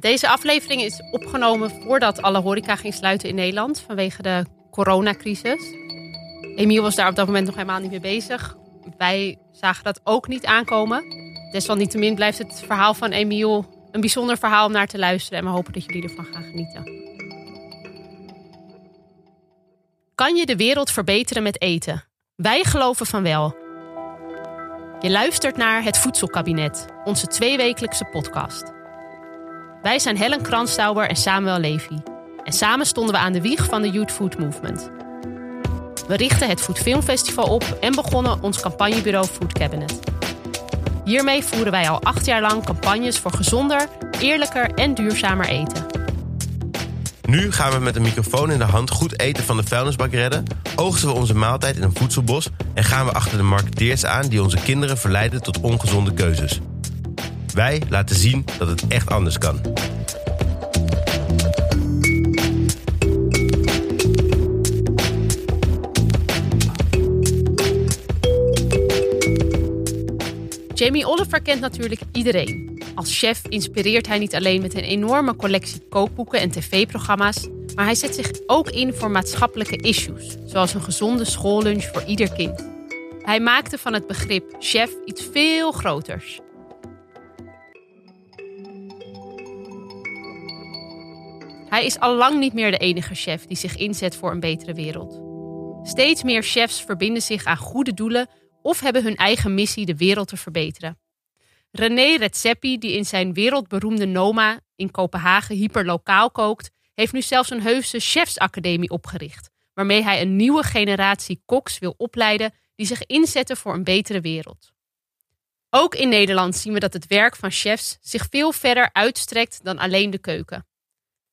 Deze aflevering is opgenomen voordat alle horeca ging sluiten in Nederland vanwege de coronacrisis. Emiel was daar op dat moment nog helemaal niet mee bezig. Wij zagen dat ook niet aankomen. Desalniettemin blijft het verhaal van Emiel een bijzonder verhaal om naar te luisteren. En we hopen dat jullie ervan gaan genieten. Kan je de wereld verbeteren met eten? Wij geloven van wel. Je luistert naar Het Voedselkabinet, onze tweewekelijkse podcast. Wij zijn Helen Kranstauber en Samuel Levy. En samen stonden we aan de wieg van de Youth Food Movement. We richtten het Food Film Festival op en begonnen ons campagnebureau Food Cabinet. Hiermee voeren wij al acht jaar lang campagnes voor gezonder, eerlijker en duurzamer eten. Nu gaan we met een microfoon in de hand goed eten van de vuilnisbak redden, oogsten we onze maaltijd in een voedselbos en gaan we achter de marketeers aan die onze kinderen verleiden tot ongezonde keuzes. Wij laten zien dat het echt anders kan. Jamie Oliver kent natuurlijk iedereen. Als chef inspireert hij niet alleen met een enorme collectie kookboeken en tv-programma's, maar hij zet zich ook in voor maatschappelijke issues, zoals een gezonde schoollunch voor ieder kind. Hij maakte van het begrip chef iets veel groters. Hij is al lang niet meer de enige chef die zich inzet voor een betere wereld. Steeds meer chefs verbinden zich aan goede doelen of hebben hun eigen missie de wereld te verbeteren. René Redzepi, die in zijn wereldberoemde Noma in Kopenhagen hyperlokaal kookt, heeft nu zelfs een heuse chefsacademie opgericht, waarmee hij een nieuwe generatie koks wil opleiden die zich inzetten voor een betere wereld. Ook in Nederland zien we dat het werk van chefs zich veel verder uitstrekt dan alleen de keuken.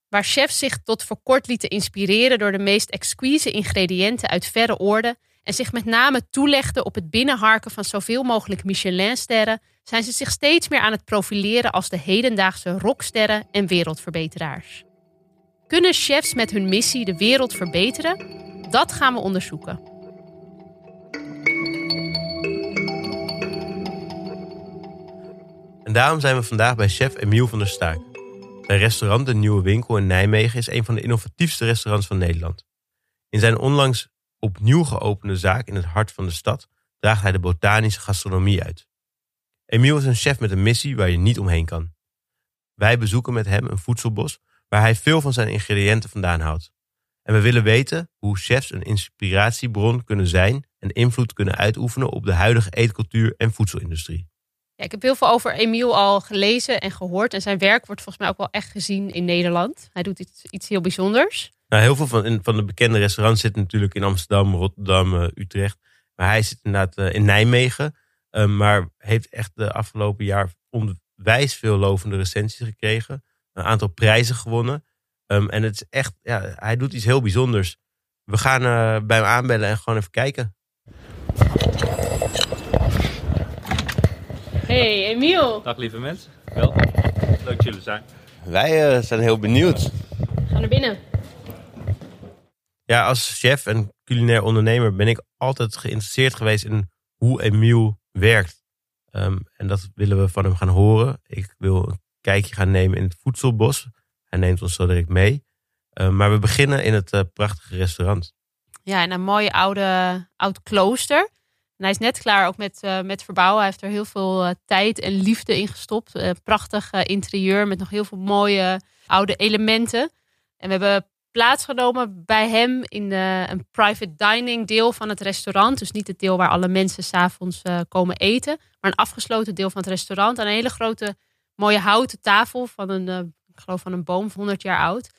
Waar chefs zich tot voor kort lieten inspireren door de meest exquise ingrediënten uit verre oorden en zich met name toelegden op het binnenharken van zoveel mogelijk Michelinsterren, zijn ze zich steeds meer aan het profileren als de hedendaagse rocksterren en wereldverbeteraars. Kunnen chefs met hun missie de wereld verbeteren? Dat gaan we onderzoeken. En daarom zijn we vandaag bij chef Emiel van der Staak. Restaurant De Nieuwe Winkel in Nijmegen is een van de innovatiefste restaurants van Nederland. In zijn onlangs opnieuw geopende zaak in het hart van de stad draagt hij de botanische gastronomie uit. Emiel is een chef met een missie waar je niet omheen kan. Wij bezoeken met hem een voedselbos waar hij veel van zijn ingrediënten vandaan haalt. En we willen weten hoe chefs een inspiratiebron kunnen zijn en invloed kunnen uitoefenen op de huidige eetcultuur en voedselindustrie. Ja, ik heb heel veel over Emiel al gelezen en gehoord. En zijn werk wordt volgens mij ook wel echt gezien in Nederland. Hij doet iets, iets heel bijzonders. Nou, heel veel van, van de bekende restaurants zitten natuurlijk in Amsterdam, Rotterdam, uh, Utrecht. Maar hij zit inderdaad uh, in Nijmegen. Uh, maar heeft echt de afgelopen jaar onwijs veel lovende recensies gekregen. Een aantal prijzen gewonnen. Um, en het is echt, ja, hij doet iets heel bijzonders. We gaan bij hem aanbellen en gewoon even kijken. Hey, Emiel. Dag lieve mensen. Welkom. Leuk dat jullie zijn. Wij zijn heel benieuwd. Ga naar binnen. Ja, als chef en culinair ondernemer ben ik altijd geïnteresseerd geweest in hoe Emiel werkt. Um, en dat willen we van hem gaan horen. Ik wil een kijkje gaan nemen in het voedselbos. Hij neemt ons zo direct mee. Um, maar we beginnen in het uh, prachtige restaurant. Ja, in een mooie oude, oud klooster. Hij is net klaar ook met, uh, met verbouwen. Hij heeft er heel veel uh, tijd en liefde in gestopt. prachtig interieur met nog heel veel mooie oude elementen. En we hebben plaatsgenomen bij hem in een private dining deel van het restaurant. Dus niet het deel waar alle mensen s'avonds komen eten. Maar een afgesloten deel van het restaurant. Aan een hele grote mooie houten tafel van een, ik geloof van een boom van 100 jaar oud.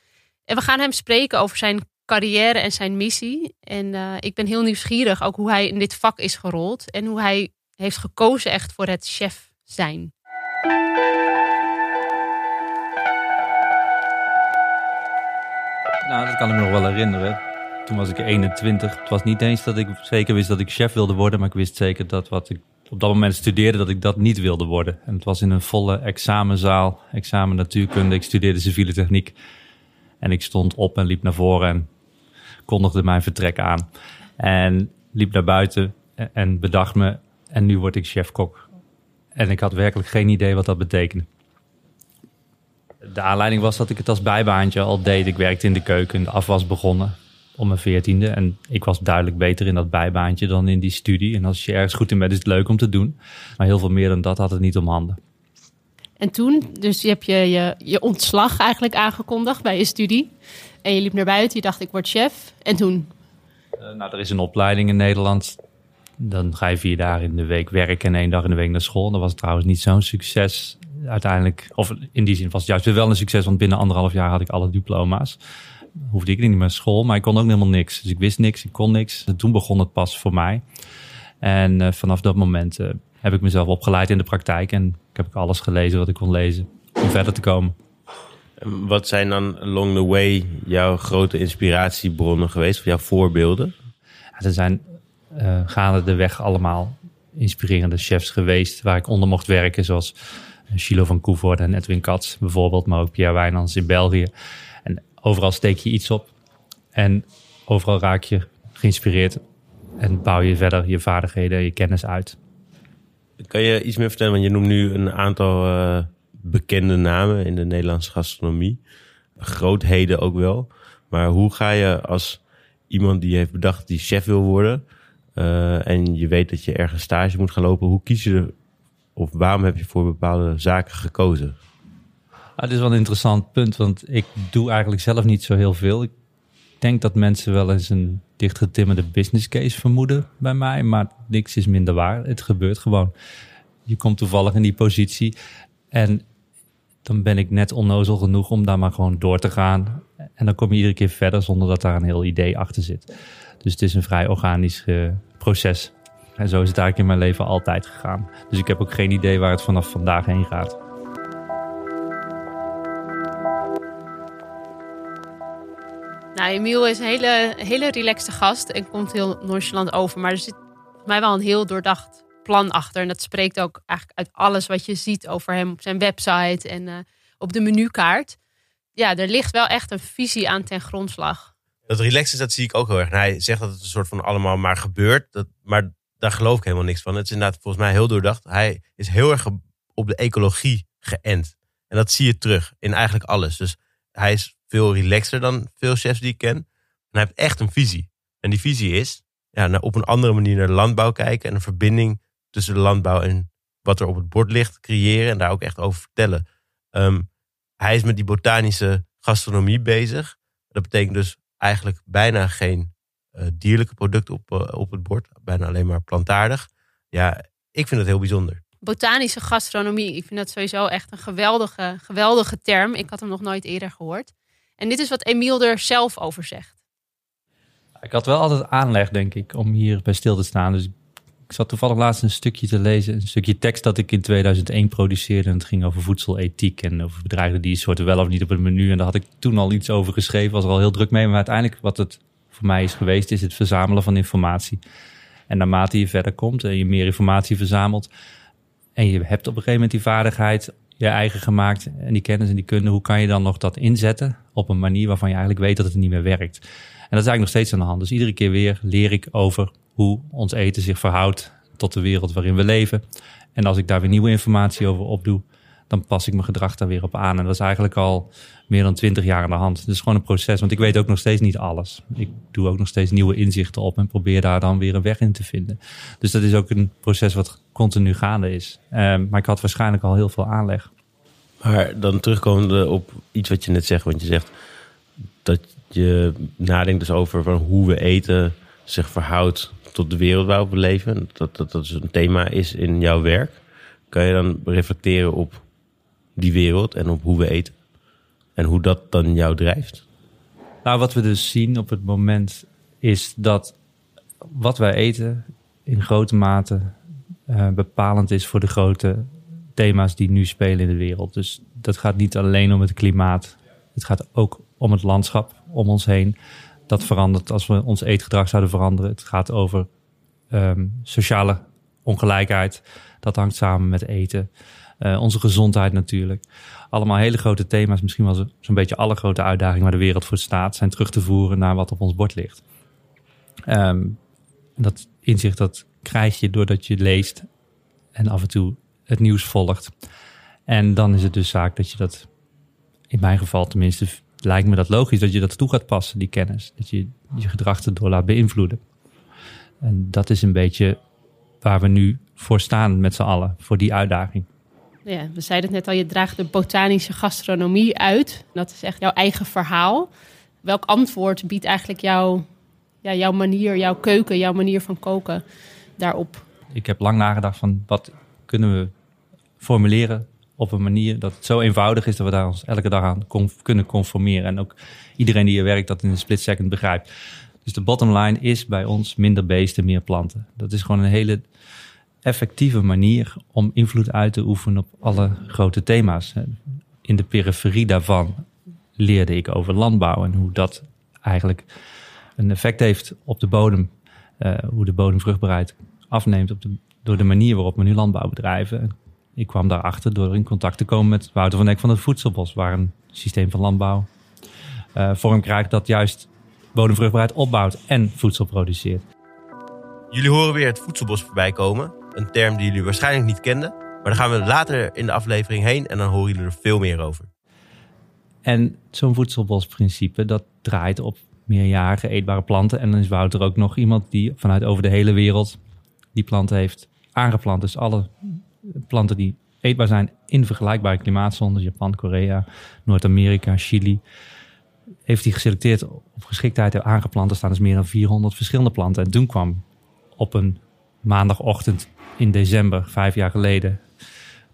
En we gaan hem spreken over zijn carrière en zijn missie. En uh, ik ben heel nieuwsgierig ook hoe hij in dit vak is gerold. En hoe hij heeft gekozen echt voor het chef zijn. Nou, dat kan ik me nog wel herinneren. Toen was ik 21. Het was niet eens dat ik zeker wist dat ik chef wilde worden, maar ik wist zeker dat wat ik op dat moment studeerde, dat ik dat niet wilde worden. En het was in een volle examenzaal, examen natuurkunde. Ik studeerde civiele techniek. En ik stond op en liep naar voren en kondigde mijn vertrek aan. En liep naar buiten en bedacht me, en nu word ik chef-kok. En ik had werkelijk geen idee wat dat betekende. De aanleiding was dat ik het als bijbaantje al deed. Ik werkte in de keuken, de afwas begonnen om mijn veertiende. En ik was duidelijk beter in dat bijbaantje dan in die studie. En als je ergens goed in bent, is het leuk om te doen. Maar heel veel meer dan dat had het niet om handen. En toen, dus je hebt je, je, je ontslag eigenlijk aangekondigd bij je studie. En je liep naar buiten, je dacht ik word chef. En toen? Uh, nou, er is een opleiding in Nederland. Dan ga je vier dagen in de week werken en één dag in de week naar school. Dat was trouwens niet zo'n succes uiteindelijk. Of in die zin was het juist wel een succes, want binnen anderhalf jaar had ik alle diploma's. Hoefde ik niet meer naar school, maar ik kon ook helemaal niks. Dus ik wist niks, ik kon niks. En toen begon het pas voor mij. En uh, vanaf dat moment uh, heb ik mezelf opgeleid in de praktijk. En ik heb alles gelezen wat ik kon lezen om verder te komen. Wat zijn dan along the way jouw grote inspiratiebronnen geweest, of jouw voorbeelden? Ja, er zijn uh, gaande de weg allemaal inspirerende chefs geweest waar ik onder mocht werken, zoals Chilo van Koevoort en Edwin Katz bijvoorbeeld, maar ook Pierre Wijnands in België. En overal steek je iets op en overal raak je geïnspireerd en bouw je verder je vaardigheden, je kennis uit. Kan je iets meer vertellen? Want je noemt nu een aantal uh, bekende namen in de Nederlandse gastronomie. Grootheden ook wel. Maar hoe ga je als iemand die heeft bedacht die chef wil worden... Uh, en je weet dat je ergens stage moet gaan lopen... hoe kies je er, of waarom heb je voor bepaalde zaken gekozen? Ah, dit is wel een interessant punt, want ik doe eigenlijk zelf niet zo heel veel. Ik denk dat mensen wel eens een dichtgetimmerde business case vermoeden bij mij, maar niks is minder waar. Het gebeurt gewoon. Je komt toevallig in die positie en dan ben ik net onnozel genoeg om daar maar gewoon door te gaan. En dan kom je iedere keer verder zonder dat daar een heel idee achter zit. Dus het is een vrij organisch uh, proces. En zo is het eigenlijk in mijn leven altijd gegaan. Dus ik heb ook geen idee waar het vanaf vandaag heen gaat. Nou, Emiel is een hele, hele relaxte gast en komt heel nonchalant over. Maar er zit mij wel een heel doordacht plan achter. En dat spreekt ook eigenlijk uit alles wat je ziet over hem op zijn website en uh, op de menukaart. Ja, er ligt wel echt een visie aan ten grondslag. Dat relaxed dat zie ik ook heel erg. Hij zegt dat het een soort van allemaal maar gebeurt. Dat, maar daar geloof ik helemaal niks van. Het is inderdaad volgens mij heel doordacht. Hij is heel erg op de ecologie geënt. En dat zie je terug in eigenlijk alles. Dus hij is veel relaxer dan veel chefs die ik ken. En hij heeft echt een visie. En die visie is ja, op een andere manier naar landbouw kijken. En een verbinding tussen de landbouw en wat er op het bord ligt creëren. En daar ook echt over vertellen. Um, hij is met die botanische gastronomie bezig. Dat betekent dus eigenlijk bijna geen uh, dierlijke producten op, uh, op het bord. Bijna alleen maar plantaardig. Ja, ik vind het heel bijzonder. Botanische gastronomie. Ik vind dat sowieso echt een geweldige, geweldige term. Ik had hem nog nooit eerder gehoord. En dit is wat Emiel er zelf over zegt. Ik had wel altijd aanleg, denk ik, om hier bij stil te staan. Dus ik zat toevallig laatst een stukje te lezen. Een stukje tekst dat ik in 2001 produceerde. En het ging over voedselethiek en over bedrijven die soorten wel of niet op het menu. En daar had ik toen al iets over geschreven. Was er al heel druk mee. Maar uiteindelijk wat het voor mij is geweest, is het verzamelen van informatie. En naarmate je verder komt en je meer informatie verzamelt. En je hebt op een gegeven moment die vaardigheid je eigen gemaakt en die kennis en die kunde, hoe kan je dan nog dat inzetten op een manier waarvan je eigenlijk weet dat het niet meer werkt? En dat is eigenlijk nog steeds aan de hand. Dus iedere keer weer leer ik over hoe ons eten zich verhoudt tot de wereld waarin we leven. En als ik daar weer nieuwe informatie over opdoe, dan pas ik mijn gedrag daar weer op aan. En dat is eigenlijk al meer dan twintig jaar aan de hand. Het is gewoon een proces, want ik weet ook nog steeds niet alles. Ik doe ook nog steeds nieuwe inzichten op en probeer daar dan weer een weg in te vinden. Dus dat is ook een proces wat continu gaande is. Um, maar ik had waarschijnlijk al heel veel aanleg. Maar dan terugkomende op iets wat je net zegt, want je zegt dat je nadenkt dus over van hoe we eten zich verhoudt tot de wereld waar we leven. Dat, dat dat een thema is in jouw werk. Kan je dan reflecteren op die wereld en op hoe we eten? En hoe dat dan jou drijft? Nou, wat we dus zien op het moment is dat wat wij eten in grote mate uh, bepalend is voor de grote thema's die nu spelen in de wereld. Dus dat gaat niet alleen om het klimaat. Het gaat ook om het landschap om ons heen. Dat verandert als we ons eetgedrag zouden veranderen. Het gaat over um, sociale ongelijkheid. Dat hangt samen met eten. Uh, onze gezondheid natuurlijk. Allemaal hele grote thema's. Misschien wel zo'n beetje alle grote uitdagingen waar de wereld voor staat. Zijn terug te voeren naar wat op ons bord ligt. Um, dat inzicht dat krijg je doordat je leest en af en toe het nieuws volgt. En dan is het dus zaak dat je dat in mijn geval tenminste, lijkt me dat logisch dat je dat toe gaat passen, die kennis. Dat je je gedrag erdoor laat beïnvloeden. En dat is een beetje waar we nu voor staan met z'n allen, voor die uitdaging. Ja, we zeiden het net al, je draagt de botanische gastronomie uit. Dat is echt jouw eigen verhaal. Welk antwoord biedt eigenlijk jouw, ja, jouw manier, jouw keuken, jouw manier van koken daarop? Ik heb lang nagedacht van wat kunnen we formuleren op een manier dat het zo eenvoudig is dat we daar ons elke dag aan kunnen conformeren. En ook iedereen die hier werkt dat in een split second begrijpt. Dus de bottom line is bij ons minder beesten, meer planten. Dat is gewoon een hele effectieve manier om invloed uit te oefenen op alle grote thema's. In de periferie daarvan leerde ik over landbouw en hoe dat eigenlijk een effect heeft op de bodem. Uh, hoe de bodemvruchtbaarheid afneemt op de, door de manier waarop we nu landbouw bedrijven. Ik kwam daarachter door in contact te komen met Wouter van Eck van het Voedselbos, waar een systeem van landbouw uh, vorm krijgt dat juist bodemvruchtbaarheid opbouwt en voedsel produceert. Jullie horen weer het voedselbos voorbij komen. Een term die jullie waarschijnlijk niet kenden. Maar daar gaan we later in de aflevering heen en dan horen jullie er veel meer over. En zo'n voedselbosprincipe, dat draait op meerjarige eetbare planten. En dan is Wouter ook nog iemand die vanuit over de hele wereld die planten heeft aangeplant. Dus alle planten die eetbaar zijn in vergelijkbare klimaatzones, Japan, Korea, Noord-Amerika, Chili, heeft hij geselecteerd op geschiktheid aangeplant. Er staan dus meer dan 400 verschillende planten. En toen kwam op een maandagochtend in december, vijf jaar geleden,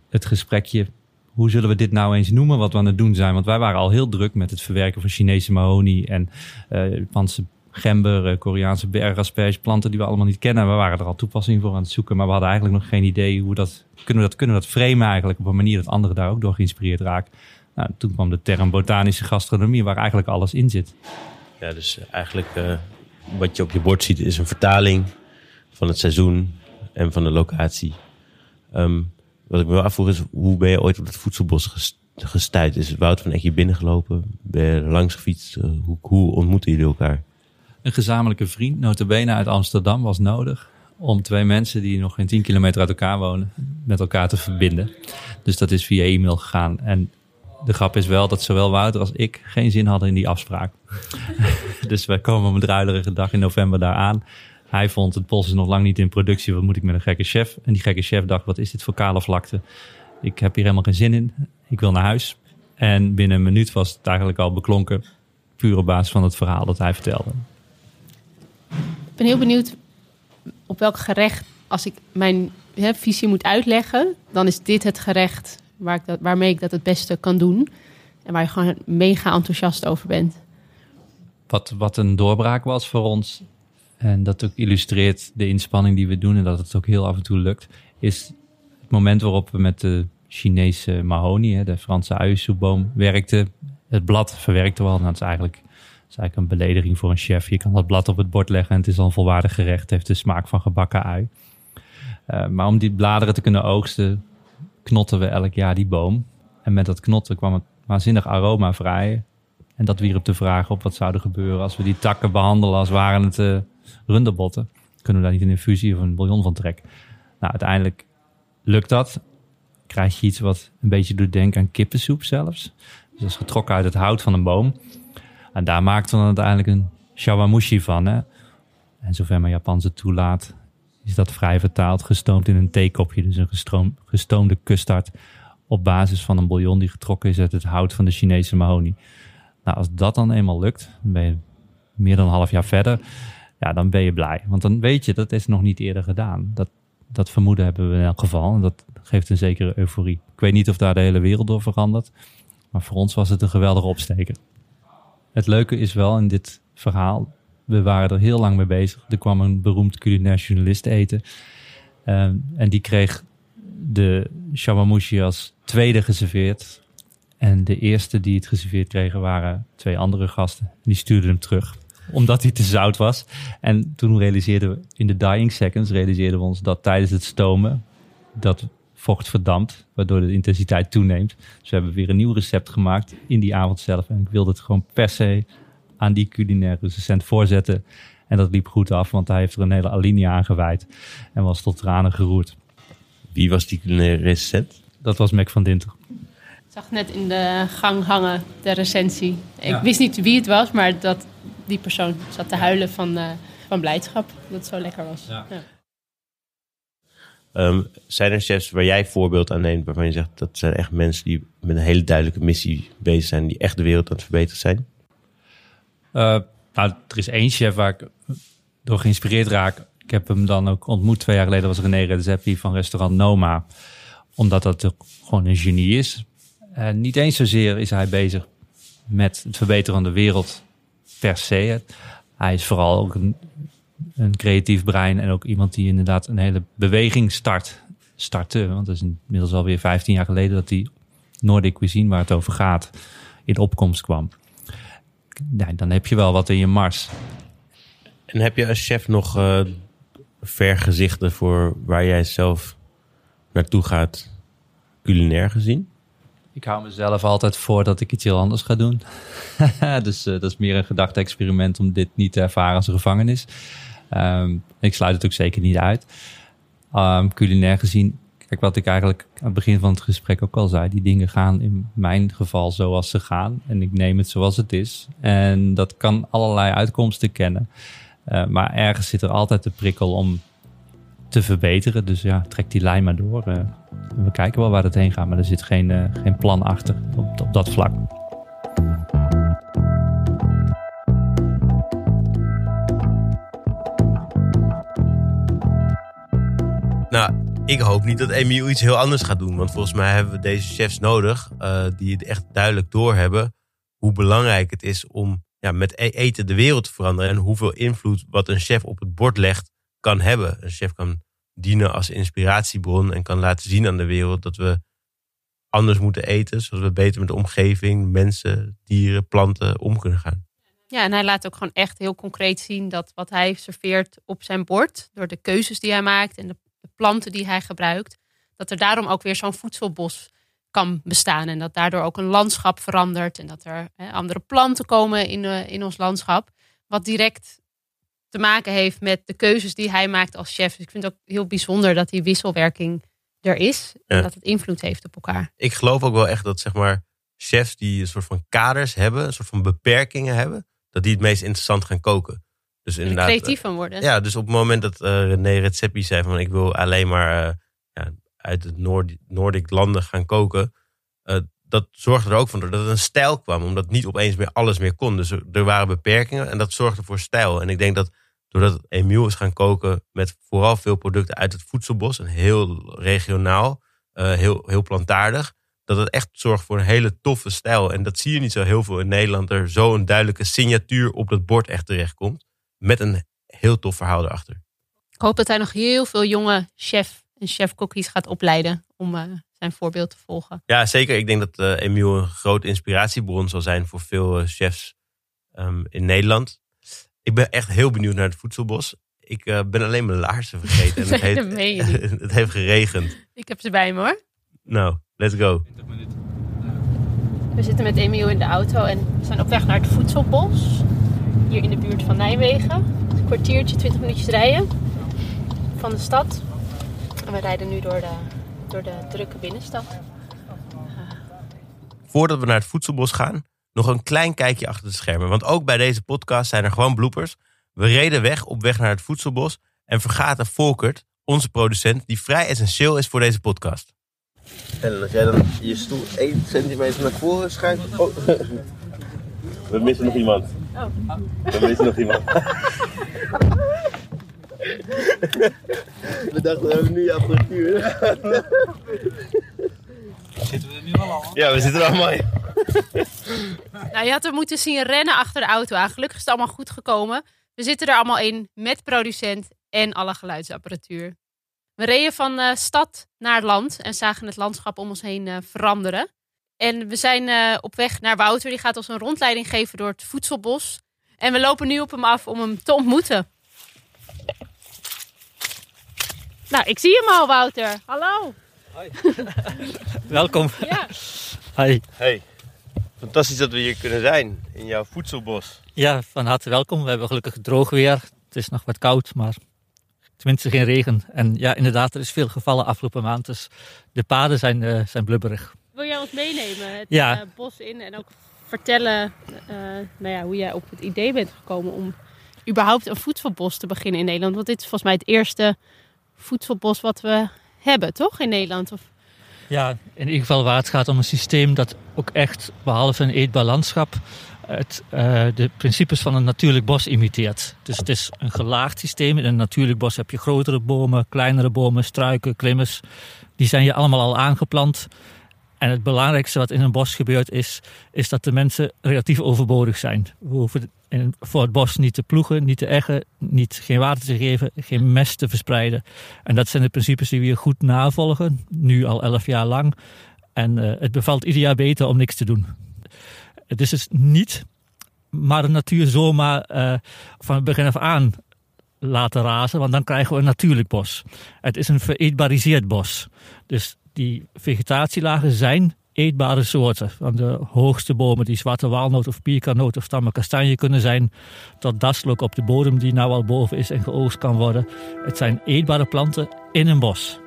het gesprekje. Hoe zullen we dit nou eens noemen, wat we aan het doen zijn? Want wij waren al heel druk met het verwerken van Chinese mahonie en uh, Japanse gember, uh, Koreaanse bergasperge, planten die we allemaal niet kennen. We waren er al toepassingen voor aan het zoeken, maar we hadden eigenlijk nog geen idee hoe dat kunnen we dat, kunnen we dat framen eigenlijk op een manier dat anderen daar ook door geïnspireerd raken. Nou, toen kwam de term botanische gastronomie, waar eigenlijk alles in zit. Ja, dus eigenlijk uh, wat je op je bord ziet is een vertaling van het seizoen en van de locatie. Um, wat ik me wel afvroeg is, hoe ben je ooit op het voedselbos gestuurd? Is Wout van hier binnengelopen? Ben je langs gefietst? Hoe, hoe ontmoeten jullie elkaar? Een gezamenlijke vriend, notabene uit Amsterdam, was nodig om twee mensen die nog geen 10 kilometer uit elkaar wonen, met elkaar te verbinden. Dus dat is via e-mail gegaan. En de grap is wel dat zowel Wouter als ik geen zin hadden in die afspraak. dus wij komen op een druilerige dag in november daar aan. Hij vond het bos is nog lang niet in productie. Wat moet ik met een gekke chef? En die gekke chef dacht, wat is dit voor kale vlakte? Ik heb hier helemaal geen zin in. Ik wil naar huis. En binnen een minuut was het eigenlijk al beklonken. Puur op basis van het verhaal dat hij vertelde. Ben heel benieuwd op welk gerecht, als ik mijn hè, visie moet uitleggen, dan is dit het gerecht waar ik dat, waarmee ik dat het beste kan doen. En waar je gewoon mega enthousiast over bent. Wat, wat een doorbraak was voor ons, en dat ook illustreert de inspanning die we doen en dat het ook heel af en toe lukt, is het moment waarop we met de Chinese mahonie, de Franse uiensoepboom, werkten. Het blad verwerkten we al. Nou, dat is eigenlijk, is eigenlijk een belediging voor een chef. Je kan dat blad op het bord leggen en het is al volwaardig gerecht. Het heeft de smaak van gebakken ui. Uh, maar om die bladeren te kunnen oogsten, knotten we elk jaar die boom. En met dat knotten kwam het waanzinnig aroma vrij. En dat wierp de vraag op wat zou er gebeuren als we die takken behandelen als waren het uh, runderbotten. Kunnen we daar niet een infusie of een bouillon van trekken? Nou, uiteindelijk lukt dat. Krijg je iets wat een beetje doet denken aan kippensoep zelfs. Dus dat is getrokken uit het hout van een boom. En daar maakten we dan uiteindelijk een shawamushi van. Hè? En zover mijn Japanse toelaat, is dat vrij vertaald gestoomd in een theekopje. Dus een gestoomde custard op basis van een bouillon die getrokken is uit het hout van de Chinese mahonie. Nou, als dat dan eenmaal lukt, ben je meer dan een half jaar verder. Ja, dan ben je blij. Want dan weet je, dat is nog niet eerder gedaan. Dat, dat vermoeden hebben we in elk geval. En dat geeft een zekere euforie. Ik weet niet of daar de hele wereld door verandert. Maar voor ons was het een geweldige opsteker. Het leuke is wel in dit verhaal we waren er heel lang mee bezig. Er kwam een beroemd culinair journalist eten. Um, en die kreeg de shawamushi als tweede geserveerd. En de eerste die het geserveerd kregen waren twee andere gasten. Die stuurden hem terug, omdat hij te zout was. En toen realiseerden we, in de dying seconds, realiseerden we ons dat tijdens het stomen dat vocht verdampt, waardoor de intensiteit toeneemt. Dus we hebben weer een nieuw recept gemaakt in die avond zelf. En ik wilde het gewoon per se aan die culinaire recensent voorzetten. En dat liep goed af, want hij heeft er een hele alinea aan gewijd en was tot tranen geroerd. Wie was die culinaire recensent? Dat was Mac van Dinter. zag net in de gang hangen, de recensie. Ik Ja. wist niet wie het was, maar dat die persoon zat te huilen van, eh, van blijdschap. Dat het zo lekker was. Ja. Ja. Ehm, zijn er chefs waar jij voorbeeld aan neemt waarvan je zegt dat zijn echt mensen die met een hele duidelijke missie bezig zijn, die echt de wereld aan het verbeteren zijn? Eh, nou, er is één chef waar ik door geïnspireerd raak. Ik heb hem dan ook ontmoet twee jaar geleden. was René Redzepi van restaurant Noma. Omdat dat gewoon een genie is. Niet eens zozeer is hij bezig met het verbeteren van de wereld per se. Hij is vooral ook een, een creatief brein. En ook iemand die inderdaad een hele beweging start, startte. Want het is inmiddels alweer 15 jaar geleden dat die Nordic cuisine waar het over gaat in opkomst kwam. Ja, dan heb je wel wat in je mars. En heb je als chef nog eh vergezichten voor waar jij zelf naartoe gaat, culinair gezien? Ik hou mezelf altijd voor dat ik iets heel anders ga doen. dus eh, dat is meer een gedachte-experiment om dit niet te ervaren als een gevangenis. Ehm, ik sluit het ook zeker niet uit. Ehm, culinair gezien, kijk wat ik eigenlijk aan het begin van het gesprek ook al zei. Die dingen gaan in mijn geval zoals ze gaan. En ik neem het zoals het is. En dat kan allerlei uitkomsten kennen. Eh, maar ergens zit er altijd de prikkel om te verbeteren. Dus ja, trek die lijn maar door. Eh, we kijken wel waar het heen gaat, maar er zit geen, eh, geen plan achter op, op dat vlak. Nou, ik hoop niet dat Emiel iets heel anders gaat doen. Want volgens mij hebben we deze chefs nodig eh, die het echt duidelijk doorhebben hoe belangrijk het is om ja, met e- eten de wereld te veranderen. En hoeveel invloed wat een chef op het bord legt kan hebben. Een chef kan dienen als inspiratiebron en kan laten zien aan de wereld dat we anders moeten eten. Zodat we beter met de omgeving, mensen, dieren, planten om kunnen gaan. Ja, en hij laat ook gewoon echt heel concreet zien dat wat hij serveert op zijn bord, door de keuzes die hij maakt en de, planten die hij gebruikt, dat er daarom ook weer zo'n voedselbos kan bestaan. En dat daardoor ook een landschap verandert en dat er hè, andere planten komen in, eh, in ons landschap. Wat direct te maken heeft met de keuzes die hij maakt als chef. Dus ik vind het ook heel bijzonder dat die wisselwerking er is. En Ja. dat het invloed heeft op elkaar. Ik geloof ook wel echt dat zeg maar, chefs die een soort van kaders hebben, een soort van beperkingen hebben, dat die het meest interessant gaan koken. Dus Er inderdaad. creatief van worden. Ja, dus op het moment dat eh René Redzepi zei van ik wil alleen maar eh, ja, uit het Noord Noordic landen gaan koken. eh, dat zorgde er ook voor dat het een stijl kwam. Omdat niet opeens meer alles meer kon. Dus er, er waren beperkingen en dat zorgde voor stijl. En ik denk dat doordat Emiel is gaan koken met vooral veel producten uit het voedselbos. En heel regionaal, eh, heel, heel plantaardig. Dat het echt zorgt voor een hele toffe stijl. En dat zie je niet zo heel veel in Nederland. Er zo'n duidelijke signatuur op dat bord echt terechtkomt. Met een heel tof verhaal erachter. Ik hoop dat hij nog heel veel jonge chef en chef-cookies gaat opleiden om eh, zijn voorbeeld te volgen. Ja, zeker. Ik denk dat eh Emiel een grote inspiratiebron zal zijn voor veel chefs ehm, in Nederland. Ik ben echt heel benieuwd naar het voedselbos. Ik eh, ben alleen mijn laarzen vergeten. En het, niet. het heeft geregend. Ik heb ze bij me hoor. Nou, let's go. We zitten met Emiel in de auto en we zijn op weg naar het voedselbos. Hier in de buurt van Nijmegen. Een kwartiertje, 20 minuutjes rijden van de stad. En we rijden nu door de, door de drukke binnenstad. Voordat we naar het voedselbos gaan, nog een klein kijkje achter de schermen. Want ook bij deze podcast zijn er gewoon bloopers. We reden weg op weg naar het voedselbos en vergaten Volkert, onze producent, die vrij essentieel is voor deze podcast. En als jij dan je stoel 1 centimeter naar voren schuift. Oh. We missen nog iemand. We missen nog iemand. We dachten, we hebben nu je apparatuur. Zitten we er nu al Ja, we zitten er allemaal in. Nou, je had er moeten zien rennen achter de auto aan. Gelukkig is het allemaal goed gekomen. We zitten er allemaal in met producent en alle geluidsapparatuur. We reden van eh, stad naar land en zagen het landschap om ons heen eh, veranderen. En we zijn eh, op weg naar Wouter. Die gaat ons een rondleiding geven door het voedselbos. En we lopen nu op hem af om hem te ontmoeten. Nou, ik zie hem al, Wouter. Hallo. Welkom. Ja. Hi. Hey, fantastisch dat we hier kunnen zijn in jouw voedselbos. Ja, van harte welkom. We hebben gelukkig droog weer. Het is nog wat koud, maar tenminste geen regen. En ja, inderdaad, er is veel gevallen afgelopen maand. Dus de paden zijn, eh, zijn blubberig. Wil jij ons meenemen het Ja. eh, bos in en ook vertellen eh, nou ja, hoe jij op het idee bent gekomen om überhaupt een voedselbos te beginnen in Nederland? Want dit is volgens mij het eerste voedselbos wat we hebben, toch? In Nederland. Of, Ja, in ieder geval waar het gaat om een systeem dat ook echt, behalve een eetbaar landschap, het, eh, de principes van een natuurlijk bos imiteert. Dus het is een gelaagd systeem. In een natuurlijk bos heb je grotere bomen, kleinere bomen, struiken, klimmers. Die zijn je allemaal al aangeplant. En het belangrijkste wat in een bos gebeurt is, is dat de mensen relatief overbodig zijn. We voor het bos niet te ploegen, niet te eggen, niet, geen water te geven, geen mest te verspreiden. En dat zijn de principes die we hier goed navolgen, nu al elf jaar lang. En eh, het bevalt ieder jaar beter om niks te doen. Het is dus niet maar de natuur zomaar eh, van het begin af aan laten razen, want dan krijgen we een natuurlijk bos. Het is een vereetbariseerd bos. Dus die vegetatielagen zijn eetbare soorten. Van de hoogste bomen die zwarte walnoot of pierkanoot of tamme kastanje kunnen zijn, tot daslook op de bodem die nou al boven is en geoogst kan worden. Het zijn eetbare planten in een bos.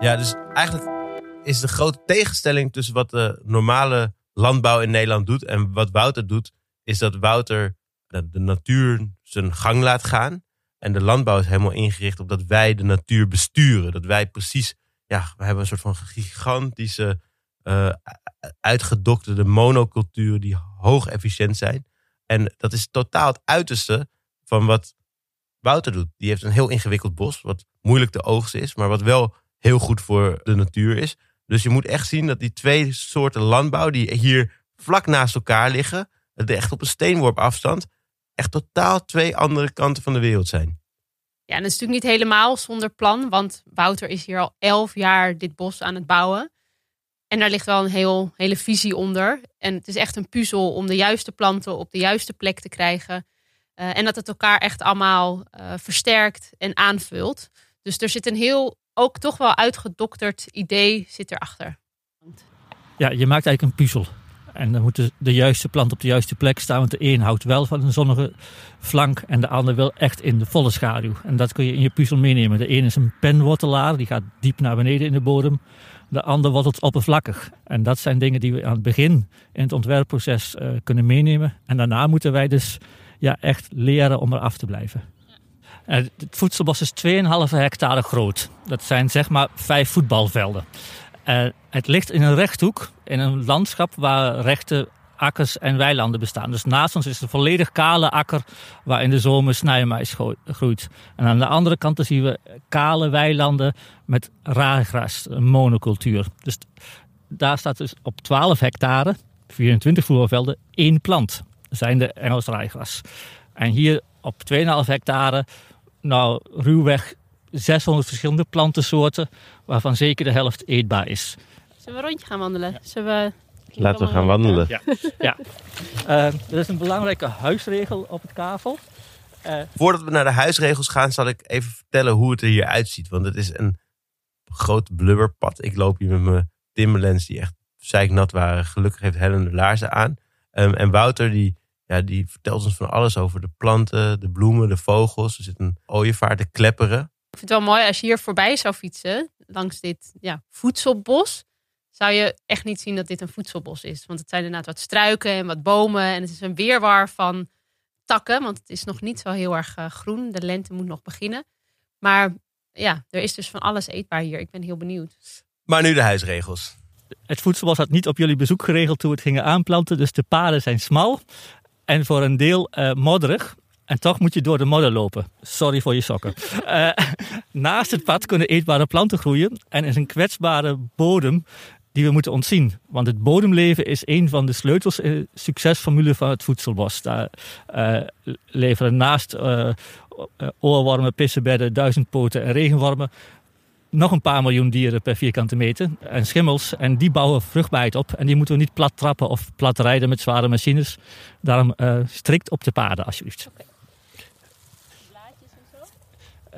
Ja, dus eigenlijk is de grote tegenstelling tussen wat de normale landbouw in Nederland doet en wat Wouter doet, is dat Wouter de, de natuur zijn gang laat gaan. En de landbouw is helemaal ingericht op dat wij de natuur besturen. Dat wij precies, ja, we hebben een soort van gigantische, eh uitgedokterde monoculturen die hoog efficiënt zijn. En dat is totaal het uiterste van wat Wouter doet. Die heeft een heel ingewikkeld bos, wat moeilijk te oogsten is, maar wat wel heel goed voor de natuur is. Dus je moet echt zien dat die twee soorten landbouw die hier vlak naast elkaar liggen, echt op een steenworp afstand, echt totaal twee andere kanten van de wereld zijn. ja, en dat is natuurlijk niet helemaal zonder plan, want Wouter is hier al elf jaar dit bos aan het bouwen. En daar ligt wel een heel, hele visie onder. En het is echt een puzzel om de juiste planten op de juiste plek te krijgen. Eh, en dat het elkaar echt allemaal eh, versterkt en aanvult. Dus er zit een heel, ook toch wel uitgedokterd idee zit erachter. Ja, je maakt eigenlijk een puzzel. En dan moet de, juiste plant op de juiste plek staan. Want de een houdt wel van een zonnige flank en de ander wil echt in de volle schaduw. En dat kun je in je puzzel meenemen. De een is een penwortelaar, die gaat diep naar beneden in de bodem. De ander wortelt oppervlakkig. En dat zijn dingen die we aan het begin in het ontwerpproces eh, kunnen meenemen. En daarna moeten wij dus ja, echt leren om eraf te blijven. En het voedselbos is 2,5 hectare groot. Dat zijn zeg maar vijf voetbalvelden. Eh, het ligt in een rechthoek, in een landschap waar rechte akkers en weilanden bestaan. Dus naast ons is een volledig kale akker waar in de zomer snijmais gro- groeit. En aan de andere kant zien we kale weilanden met raaigras, een monocultuur. Dus daar staat dus op 12 hectare, 24 voetbalvelden, één plant. Zijn de Engels raaigras. En hier op 2,5 hectare, nou ruwweg 600 verschillende plantensoorten, waarvan zeker de helft eetbaar is. Zullen we een rondje gaan wandelen? Zullen we... Laten we gaan wandelen. Ja. Eh, er is een belangrijke huisregel op het kavel. Eh, Voordat we naar de huisregels gaan, zal ik even vertellen hoe het er hier uitziet. Want het is een groot blubberpad. Ik loop hier met mijn Timberlands die echt zeiknat waren. Gelukkig heeft Helen de laarzen aan. Ehm, en Wouter die, ja, die vertelt ons van alles over de planten, de bloemen, de vogels. Er zit een ooievaar te klepperen. Ik vind het wel mooi als je hier voorbij zou fietsen, langs dit ja, voedselbos, zou je echt niet zien dat dit een voedselbos is. Want het zijn inderdaad wat struiken en wat bomen en het is een weerwar van takken, want het is nog niet zo heel erg eh, groen. De lente moet nog beginnen. Maar ja, er is dus van alles eetbaar hier. Ik ben heel benieuwd. Maar nu de huisregels. het voedselbos had niet op jullie bezoek geregeld toen we het gingen aanplanten. Dus de paden zijn smal en voor een deel eh, modderig. En toch moet je door de modder lopen. Sorry voor je sokken. Eh, naast het pad kunnen eetbare planten groeien. En is een kwetsbare bodem die we moeten ontzien. Want het bodemleven is een van de sleutels in de succesformule van het voedselbos. Daar eh, leveren naast eh, eh, oorwormen, pissenbedden, duizendpoten en regenwormen nog een paar miljoen dieren per vierkante meter. En schimmels. En die bouwen vruchtbaarheid op. En die moeten we niet plat trappen of plat rijden met zware machines. Daarom eh, strikt op de paden, alsjeblieft.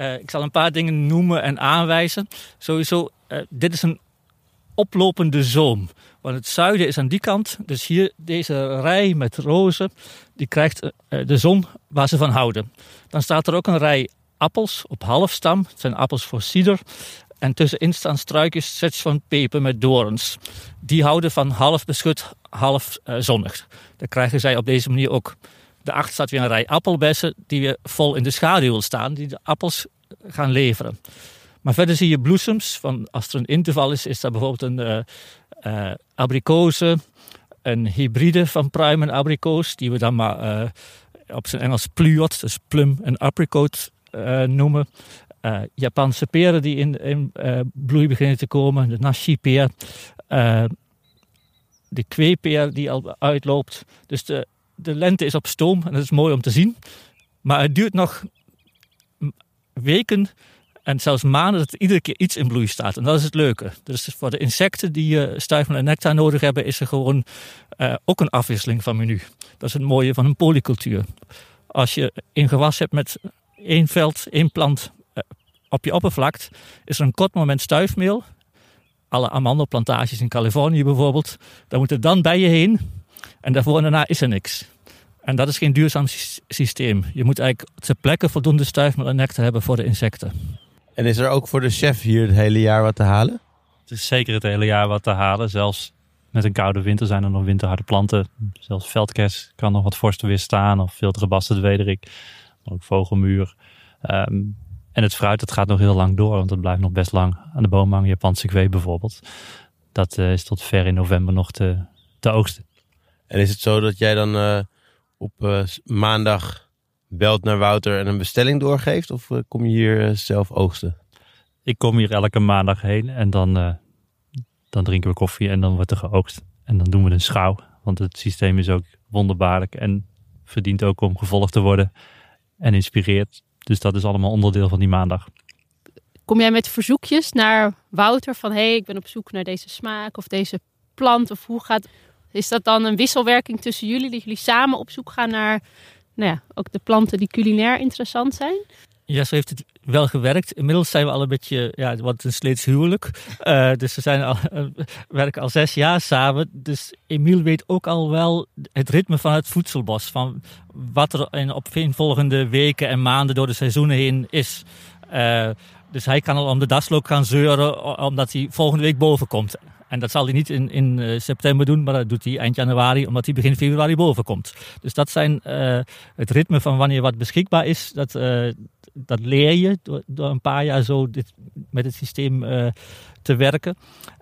Eh, ik zal een paar dingen noemen en aanwijzen. Sowieso, eh, dit is een oplopende zoom. Want het zuiden is aan die kant. Dus hier deze rij met rozen. Die krijgt eh, de zon waar ze van houden. Dan staat er ook een rij appels op halfstam. Het zijn appels voor cider. En tussenin staan struikjes sets van peper met dorens. Die houden van half beschut, half zonnig. Dat krijgen zij op deze manier ook. Daarachter staat weer een rij appelbessen die weer vol in de schaduw staan. Die de appels gaan leveren. Maar verder zie je bloesems. Van, als er een interval is, is dat bijvoorbeeld een uh, uh, abrikoze. Een hybride van pruim en abrikoos. Die we dan maar op zijn Engels pluot, dus plum en apricot noemen. Japanse peren die in, in bloei beginnen te komen, de nashi-peer, de kweepeer die al uitloopt. Dus de, de lente is op stoom en dat is mooi om te zien. Maar het duurt nog weken en zelfs maanden dat er iedere keer iets in bloei staat. En dat is het leuke. Dus voor de insecten die stuifmeel en nectar nodig hebben, is er gewoon ook een afwisseling van menu. Dat is het mooie van een polycultuur. Als je een gewas hebt met één veld, één plant op je oppervlak is er een kort moment stuifmeel. Alle amandelplantages in Californië bijvoorbeeld. Daar moet er dan bij je heen. En daarvoor en daarna is er niks. En dat is geen duurzaam systeem. Je moet eigenlijk ter plekke voldoende stuifmeel en nectar hebben voor de insecten. En is er ook voor de chef hier het hele jaar wat te halen? Het is zeker het hele jaar wat te halen. Zelfs met een koude winter zijn er nog winterharde planten. Zelfs veldkers kan nog wat vorst weerstaan. Of veel gebasten wederik. Ook vogelmuur. Um, en het fruit, dat gaat nog heel lang door, want het blijft nog best lang aan de boom hangen. Japanse kwee bijvoorbeeld. Dat uh, is tot ver in november nog te, te oogsten. En is het zo dat jij dan uh, op uh, maandag belt naar Wouter en een bestelling doorgeeft? Of kom je hier zelf oogsten? Ik kom hier elke maandag heen en dan, dan drinken we koffie en dan wordt er geoogst. En dan doen we een schouw, want het systeem is ook wonderbaarlijk en verdient ook om gevolgd te worden en inspireert. Dus dat is allemaal onderdeel van die maandag. Kom jij met verzoekjes naar Wouter van hé, hey, ik ben op zoek naar deze smaak of deze plant? Of hoe gaat. Is dat dan een wisselwerking tussen jullie, dat jullie samen op zoek gaan naar nou ja, ook de planten die culinair interessant zijn? Ja, zo heeft het wel gewerkt. Inmiddels zijn we al een beetje, ja, wat een slechts huwelijk. Uh, dus we zijn al, uh, werken al zes jaar samen. Dus Emiel weet ook al wel het ritme van het voedselbos. Van wat er in, op volgende weken en maanden door de seizoenen heen is. Uh, dus hij kan al om de daslook gaan zeuren, omdat hij volgende week boven komt. En dat zal hij niet in, in uh, september doen, maar dat doet hij eind januari, omdat hij begin februari boven komt. Dus dat zijn uh, het ritme van wanneer wat beschikbaar is. Dat, uh, dat leer je door, een paar jaar zo met het systeem te werken.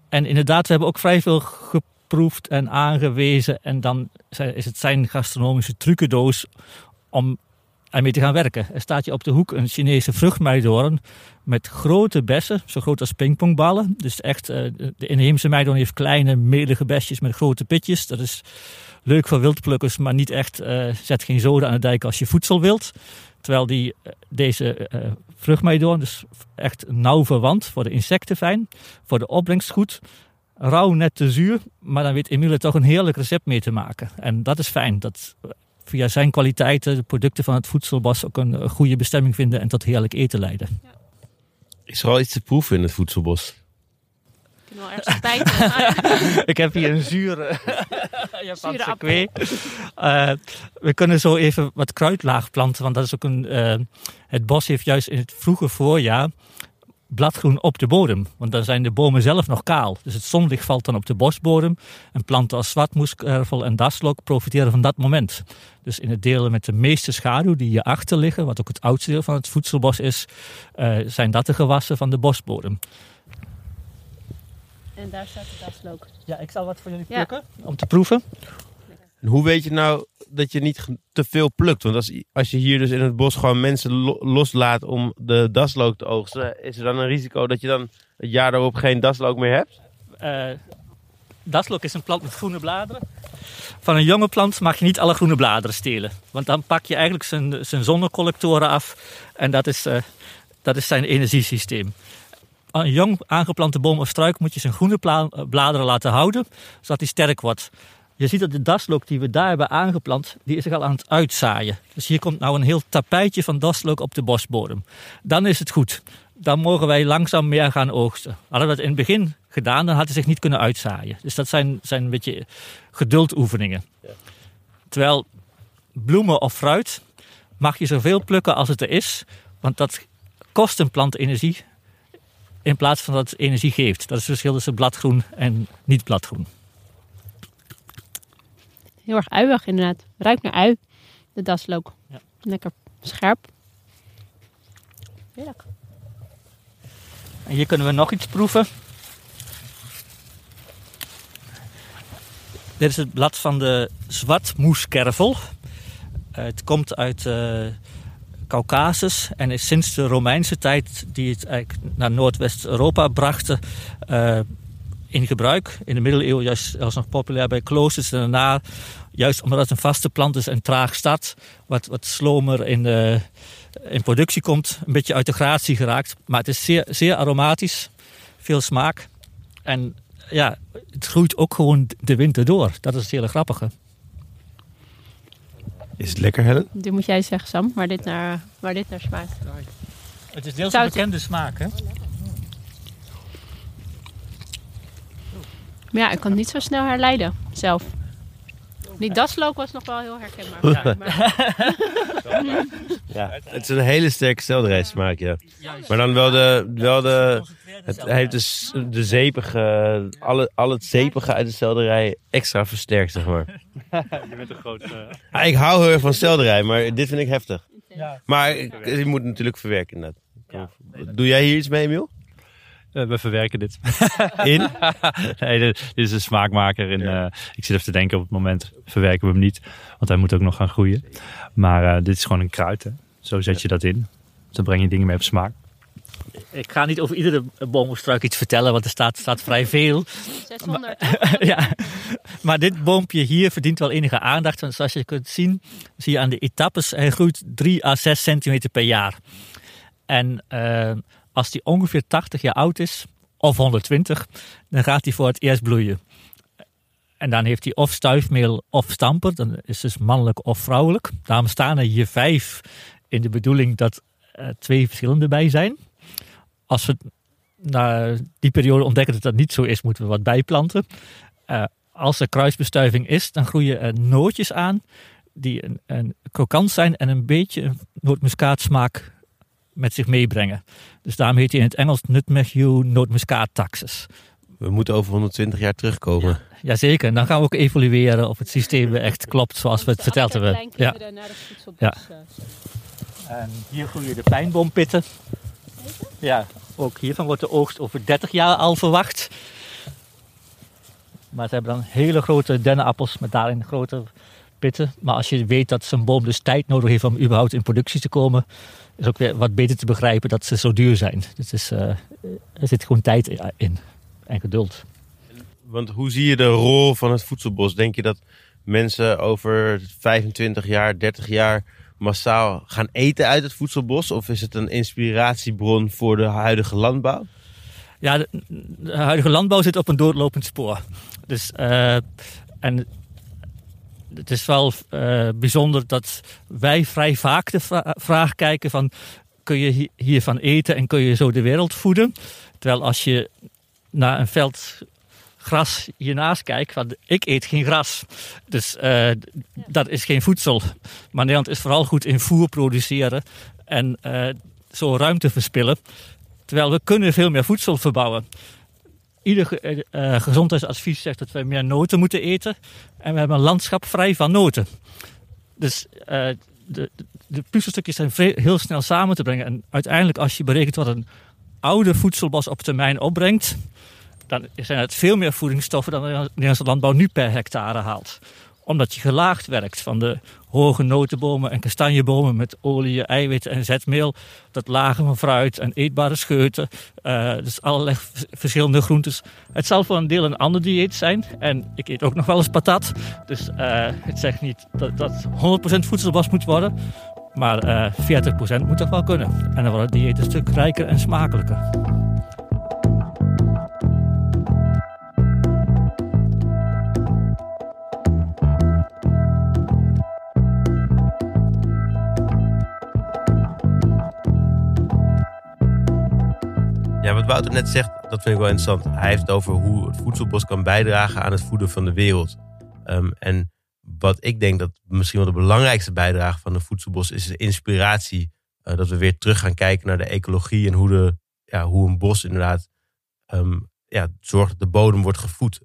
En inderdaad, we hebben ook vrij veel geproefd en aangewezen. En dan is het zijn gastronomische trucendoos om ermee te gaan werken. Er staat je op de hoek een Chinese vruchtmeidoorn met grote bessen, zo groot als pingpongballen. Dus echt, uh, de inheemse meidoorn heeft kleine, melige besjes met grote pitjes. Dat is leuk voor wildplukkers, maar niet echt, uh, zet geen zoden aan de dijk als je voedsel wilt. Terwijl die, uh, deze uh, vruchtmeidoorn, dus echt nauw verwant, voor de insecten fijn, voor de opbrengst goed. Rauw net te zuur, maar dan weet Emile toch een heerlijk recept mee te maken. En dat is fijn. Dat via zijn kwaliteiten, de producten van het voedselbos, ook een goede bestemming vinden en tot heerlijk eten leiden. Ja. Is er al iets te proeven in het voedselbos? Ik wel ik heb hier een zure Japanse kwee. Uh, we kunnen zo even wat kruidlaag planten, want dat is ook een. Uh, het bos heeft juist in het vroege voorjaar bladgroen op de bodem. Want dan zijn de bomen zelf nog kaal. Dus het zonlicht valt dan op de bosbodem. En planten als zwartmoeskervel en daslok profiteren van dat moment. Dus in het deel met de meeste schaduw die je achter liggen, wat ook het oudste deel van het voedselbos is, uh, zijn dat de gewassen van de bosbodem. En daar staat de daslok. Ja, ik zal wat voor jullie plukken ja. om te proeven. En hoe weet je nou dat je niet te veel plukt? Want als, als je hier dus in het bos gewoon mensen loslaat om de daslook te oogsten, is er dan een risico dat je dan het jaar daarop geen daslook meer hebt? Uh, daslook is een plant met groene bladeren. Van een jonge plant mag je niet alle groene bladeren stelen. Want dan pak je eigenlijk zijn, zijn zonnecollectoren af. En dat is, uh, dat is zijn energiesysteem. Een jong aangeplante boom of struik moet je zijn groene bladeren laten houden, zodat hij sterk wordt. Je ziet dat de daslook die we daar hebben aangeplant, die is zich al aan het uitzaaien. Dus hier komt nou een heel tapijtje van daslook op de bosbodem. Dan is het goed. Dan mogen wij langzaam meer gaan oogsten. Hadden we het in het begin gedaan, dan had hij zich niet kunnen uitzaaien. Dus dat zijn, zijn een beetje geduldoefeningen. Ja. Terwijl bloemen of fruit mag je zoveel plukken als het er is. Want dat kost een plant energie in plaats van dat het energie geeft. Dat is het verschil tussen bladgroen en niet bladgroen. Heel erg uiig inderdaad. Ruikt naar ui, de daslook. Ja. Lekker scherp. Heerlijk. En hier kunnen we nog iets proeven. Dit is het blad van de zwartmoeskervel. Eh, het komt uit eh Caucasus en is sinds de Romeinse tijd die het eigenlijk naar Noordwest-Europa brachten eh, in gebruik. In de middeleeuwen juist was nog populair bij kloosters en daarna, juist omdat het een vaste plant is en traag start, wat, wat slomer in, eh, in productie komt, een beetje uit de gratie geraakt. Maar het is zeer, zeer aromatisch, veel smaak en ja, het groeit ook gewoon de winter door. Dat is het hele grappige. Is het lekker, Helen? Dit moet jij zeggen, Sam, waar dit naar, waar dit naar smaakt. Het is deels Zout- een bekende smaak, hè? Maar ja, ik kan het niet zo snel herleiden zelf. Die daslook was nog wel heel herkenbaar. Ja, maar, Ja. Het is een hele sterke selderijsmaak, ja. Maar dan wel de... Wel de het heeft dus de zeepige... Alle, al het zeepige uit de selderij extra versterkt, zeg maar. Je bent een groot... Ah, ik hou heel erg van selderij, maar dit vind ik heftig. Ja. Maar ik- je moet het natuurlijk verwerken, inderdaad. Doe jij hier iets mee, Emiel? Eh, we verwerken dit. In? nee, dit, is een smaakmaker. En, Ja. eh, ik zit even te denken, op het moment verwerken we hem niet. Want hij moet ook nog gaan groeien. Maar eh, dit is gewoon een kruid. Hè. Zo zet je dat in. Zo breng je dingen mee op smaak. Ik ga niet over iedere boom of struik iets vertellen, want er staat, staat vrij veel. 600. ja. Maar dit boompje hier verdient wel enige aandacht. Want zoals je kunt zien, zie je aan de etappes, hij groeit 3 à 6 centimeter per jaar. En als die ongeveer 80 jaar oud is, of 120, dan gaat hij voor het eerst bloeien. En dan heeft hij of stuifmeel of stamper, dan is dus mannelijk of vrouwelijk. Daarom staan er hier vijf in de bedoeling dat er twee verschillende bij zijn. Als we na die periode ontdekken dat dat niet zo is, moeten we wat bijplanten. Eh, als er kruisbestuiving is, dan groeien nootjes aan die een, een krokant zijn en een beetje een nootmuskaatsmaak met zich meebrengen. Dus daarom heet hij in het Engels Nutmeg Yew nootmuskaat. We moeten over 120 jaar terugkomen. Jazeker, en dan gaan we ook evalueren of het systeem echt klopt zoals we het verteld hebben. Ja. Ja. En hier groeien de pijnboompitten. Ja, ook hiervan wordt de oogst over 30 jaar al verwacht. Maar ze hebben dan hele grote dennenappels met daarin grote pitten. Maar als je weet dat zo'n boom dus tijd nodig heeft om überhaupt in productie te komen, is ook weer wat beter te begrijpen dat ze zo duur zijn. Dus is, eh, er zit gewoon tijd in en geduld. Want hoe zie je de rol van het voedselbos? Denk je dat mensen over 25 jaar, 30 jaar massaal gaan eten uit het voedselbos? Of is het een inspiratiebron voor de huidige landbouw? Ja, de, de huidige landbouw zit op een doorlopend spoor. Dus, eh, en het is wel eh, bijzonder dat wij vrij vaak de vra- vraag kijken van... kun je hi- hiervan eten en kun je zo de wereld voeden? Terwijl als je naar een veld gras hiernaast kijkt, van ik eet geen gras. Dus eh, dat is geen voedsel. Maar Nederland is vooral goed in voer produceren en eh, zo ruimte verspillen. Terwijl we kunnen veel meer voedsel verbouwen. Ieder eh, eh, gezondheidsadvies zegt dat we meer noten moeten eten. En we hebben een landschap vrij van noten. Dus eh, de, de, puzzelstukjes zijn heel snel samen te brengen. En uiteindelijk als je berekent wat een oude voedselbos op termijn opbrengt... dan zijn het veel meer voedingsstoffen dan de Nederlandse landbouw nu per hectare haalt omdat je gelaagd werkt van de hoge notenbomen en kastanjebomen met olie, eiwitten en zetmeel. Dat lagen van fruit en eetbare scheuten. eh, dus allerlei verschillende groentes. Het zal voor een deel een ander dieet zijn. En ik eet ook nog wel eens patat. Dus eh, het zegt niet dat dat 100% voedselbos moet worden. Maar eh 40% moet toch wel kunnen. En dan wordt het dieet een stuk rijker en smakelijker. Ja, wat Wouter net zegt, dat vind ik wel interessant. Hij heeft het over hoe het voedselbos kan bijdragen aan het voeden van de wereld. Ehm, en wat ik denk dat misschien wel de belangrijkste bijdrage van de voedselbos is de inspiratie. eh, dat we weer terug gaan kijken naar de ecologie en hoe de ja, hoe een bos inderdaad ehm, ja, zorgt dat de bodem wordt gevoed.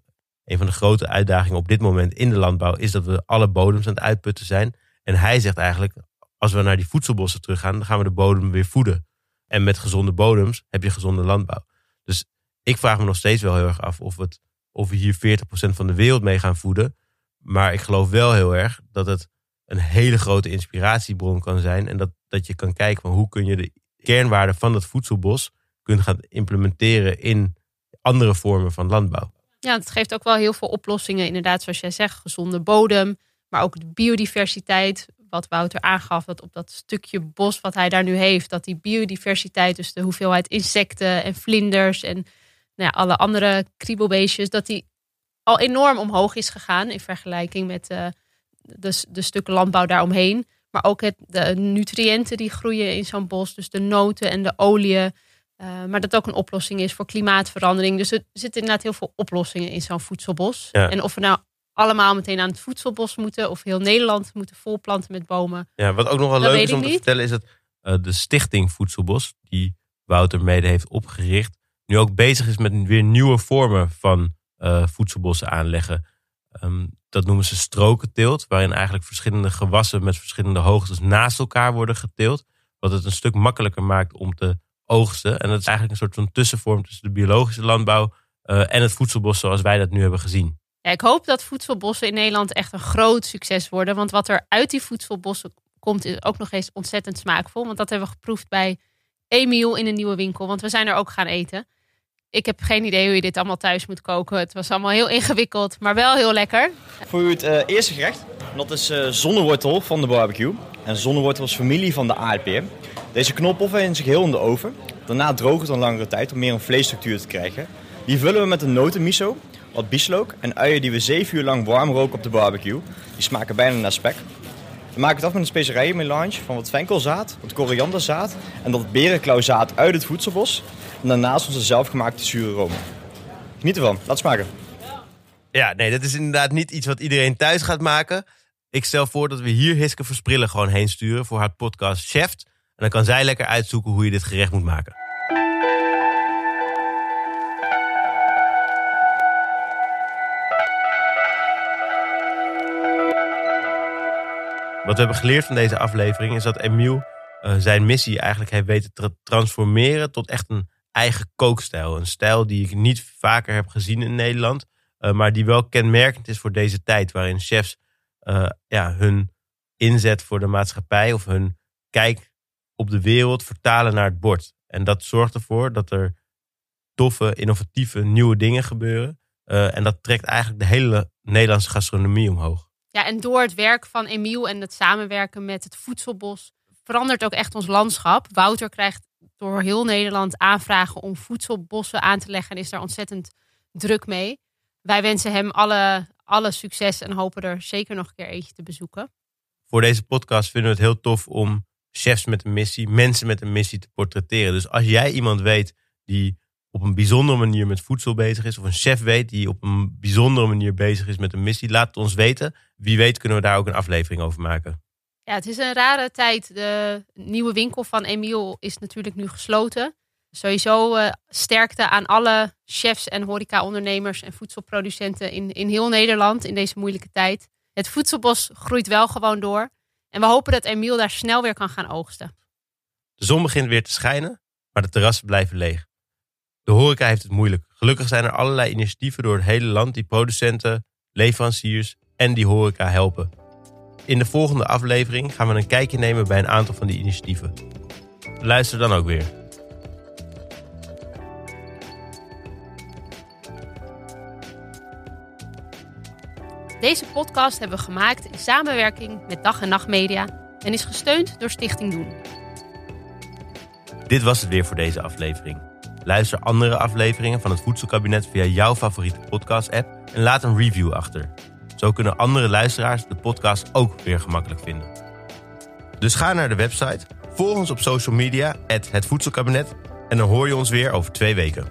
Een van de grote uitdagingen op dit moment in de landbouw is dat we alle bodems aan het uitputten zijn. En hij zegt eigenlijk, als we naar die voedselbossen teruggaan, dan gaan we de bodem weer voeden. En met gezonde bodems heb je gezonde landbouw. Dus ik vraag me nog steeds wel heel erg af of, het, we hier 40% van de wereld mee gaan voeden. Maar ik geloof wel heel erg dat het een hele grote inspiratiebron kan zijn. En dat, dat je kan kijken van hoe kun je de kernwaarden van het voedselbos kunt gaan implementeren in andere vormen van landbouw. Ja, het geeft ook wel heel veel oplossingen. Inderdaad, zoals jij zegt, gezonde bodem. Maar ook de biodiversiteit. Wat Wouter aangaf, dat op dat stukje bos wat hij daar nu heeft, dat die biodiversiteit, dus de hoeveelheid insecten en vlinders en nou ja, alle andere kriebelbeestjes, dat die al enorm omhoog is gegaan in vergelijking met uh, de, de stukken landbouw daaromheen. Maar ook het, de nutriënten die groeien in zo'n bos, dus de noten en de oliën. Uh, maar dat ook een oplossing is voor klimaatverandering. Dus er zitten inderdaad heel veel oplossingen in zo'n voedselbos. Ja. En of we nou allemaal meteen aan het voedselbos moeten, of heel Nederland moeten volplanten met bomen. Ja, wat ook nog wel Dat leuk is om te vertellen, is dat eh, de Stichting Voedselbos, die Wouter mede heeft opgericht, nu ook bezig is met weer nieuwe vormen van eh, voedselbossen aanleggen. Ehm, dat noemen ze strokenteelt, waarin eigenlijk verschillende gewassen met verschillende hoogtes naast elkaar worden geteeld. Wat het een stuk makkelijker maakt om te oogsten. En dat is eigenlijk een soort van tussenvorm tussen de biologische landbouw eh, en het voedselbos zoals wij dat nu hebben gezien. Ja, ik hoop dat voedselbossen in Nederland echt een groot succes worden. Want wat er uit die voedselbossen komt, is ook nog eens ontzettend smaakvol. Want dat hebben we geproefd bij Emiel in een nieuwe winkel. Want we zijn er ook gaan eten. Ik heb geen idee hoe je dit allemaal thuis moet koken. Het was allemaal heel ingewikkeld, maar wel heel lekker. Voor u het eh, eerste gerecht. Dat is eh, zonnewortel van de barbecue. En zonnewortel is familie van de aardbeer. Deze knolpoffen in zich heel in de oven. Daarna droogt het een langere tijd om meer een vleesstructuur te krijgen. Die vullen we met een notenmiso, wat bieslook en uien die we 7 uur lang warm roken op de barbecue. Die smaken bijna naar spek. We maken het af met een specerijenmelange van wat venkelzaad, wat korianderzaad en dat berenklauwzaad uit het voedselbos. En daarnaast onze zelfgemaakte zure room. Geniet ervan, laat smaken. Ja, nee, dat is inderdaad niet iets wat iedereen thuis gaat maken. Ik stel voor dat we hier Hiske Versprillen gewoon heen sturen voor haar podcast Chef. En dan kan zij lekker uitzoeken hoe je dit gerecht moet maken. Wat we hebben geleerd van deze aflevering is dat Emiel eh, zijn missie eigenlijk heeft weten te transformeren tot echt een eigen kookstijl. Een stijl die ik niet vaker heb gezien in Nederland. Uh, maar die wel kenmerkend is voor deze tijd, waarin chefs uh, ja, hun inzet voor de maatschappij of hun kijk op de wereld vertalen naar het bord. En dat zorgt ervoor dat er toffe, innovatieve, nieuwe dingen gebeuren. En dat trekt eigenlijk de hele Nederlandse gastronomie omhoog. Ja, en door het werk van Emiel en het samenwerken met het voedselbos verandert ook echt ons landschap. Wouter krijgt door heel Nederland aanvragen om voedselbossen aan te leggen en is daar ontzettend druk mee. Wij wensen hem alle, alle succes en hopen er zeker nog een keer eentje te bezoeken. Voor deze podcast vinden we het heel tof om chefs met een missie, mensen met een missie te portretteren. Dus als jij iemand weet die op een bijzondere manier met voedsel bezig is, of een chef weet die op een bijzondere manier bezig is met een missie, laat het ons weten. Wie weet kunnen we daar ook een aflevering over maken. Ja, het is een rare tijd. De nieuwe winkel van Emiel is natuurlijk nu gesloten. Sowieso uh, sterkte aan alle chefs en horecaondernemers en voedselproducenten in, in heel Nederland in deze moeilijke tijd. Het voedselbos groeit wel gewoon door. En we hopen dat Emiel daar snel weer kan gaan oogsten. De zon begint weer te schijnen, maar de terrassen blijven leeg. De horeca heeft het moeilijk. Gelukkig zijn er allerlei initiatieven door het hele land die producenten, leveranciers en die horeca helpen. In de volgende aflevering gaan we een kijkje nemen bij een aantal van die initiatieven. Luister dan ook weer. Deze podcast hebben we gemaakt in samenwerking met Dag en Nacht Media en is gesteund door Stichting Doen. Dit was het weer voor deze aflevering. Luister andere afleveringen van het Voedselkabinet via jouw favoriete podcast-app en laat een review achter. Zo kunnen andere luisteraars de podcast ook weer gemakkelijk vinden. Dus ga naar de website, volg ons op social media, het Voedselkabinet en dan hoor je ons weer over twee weken.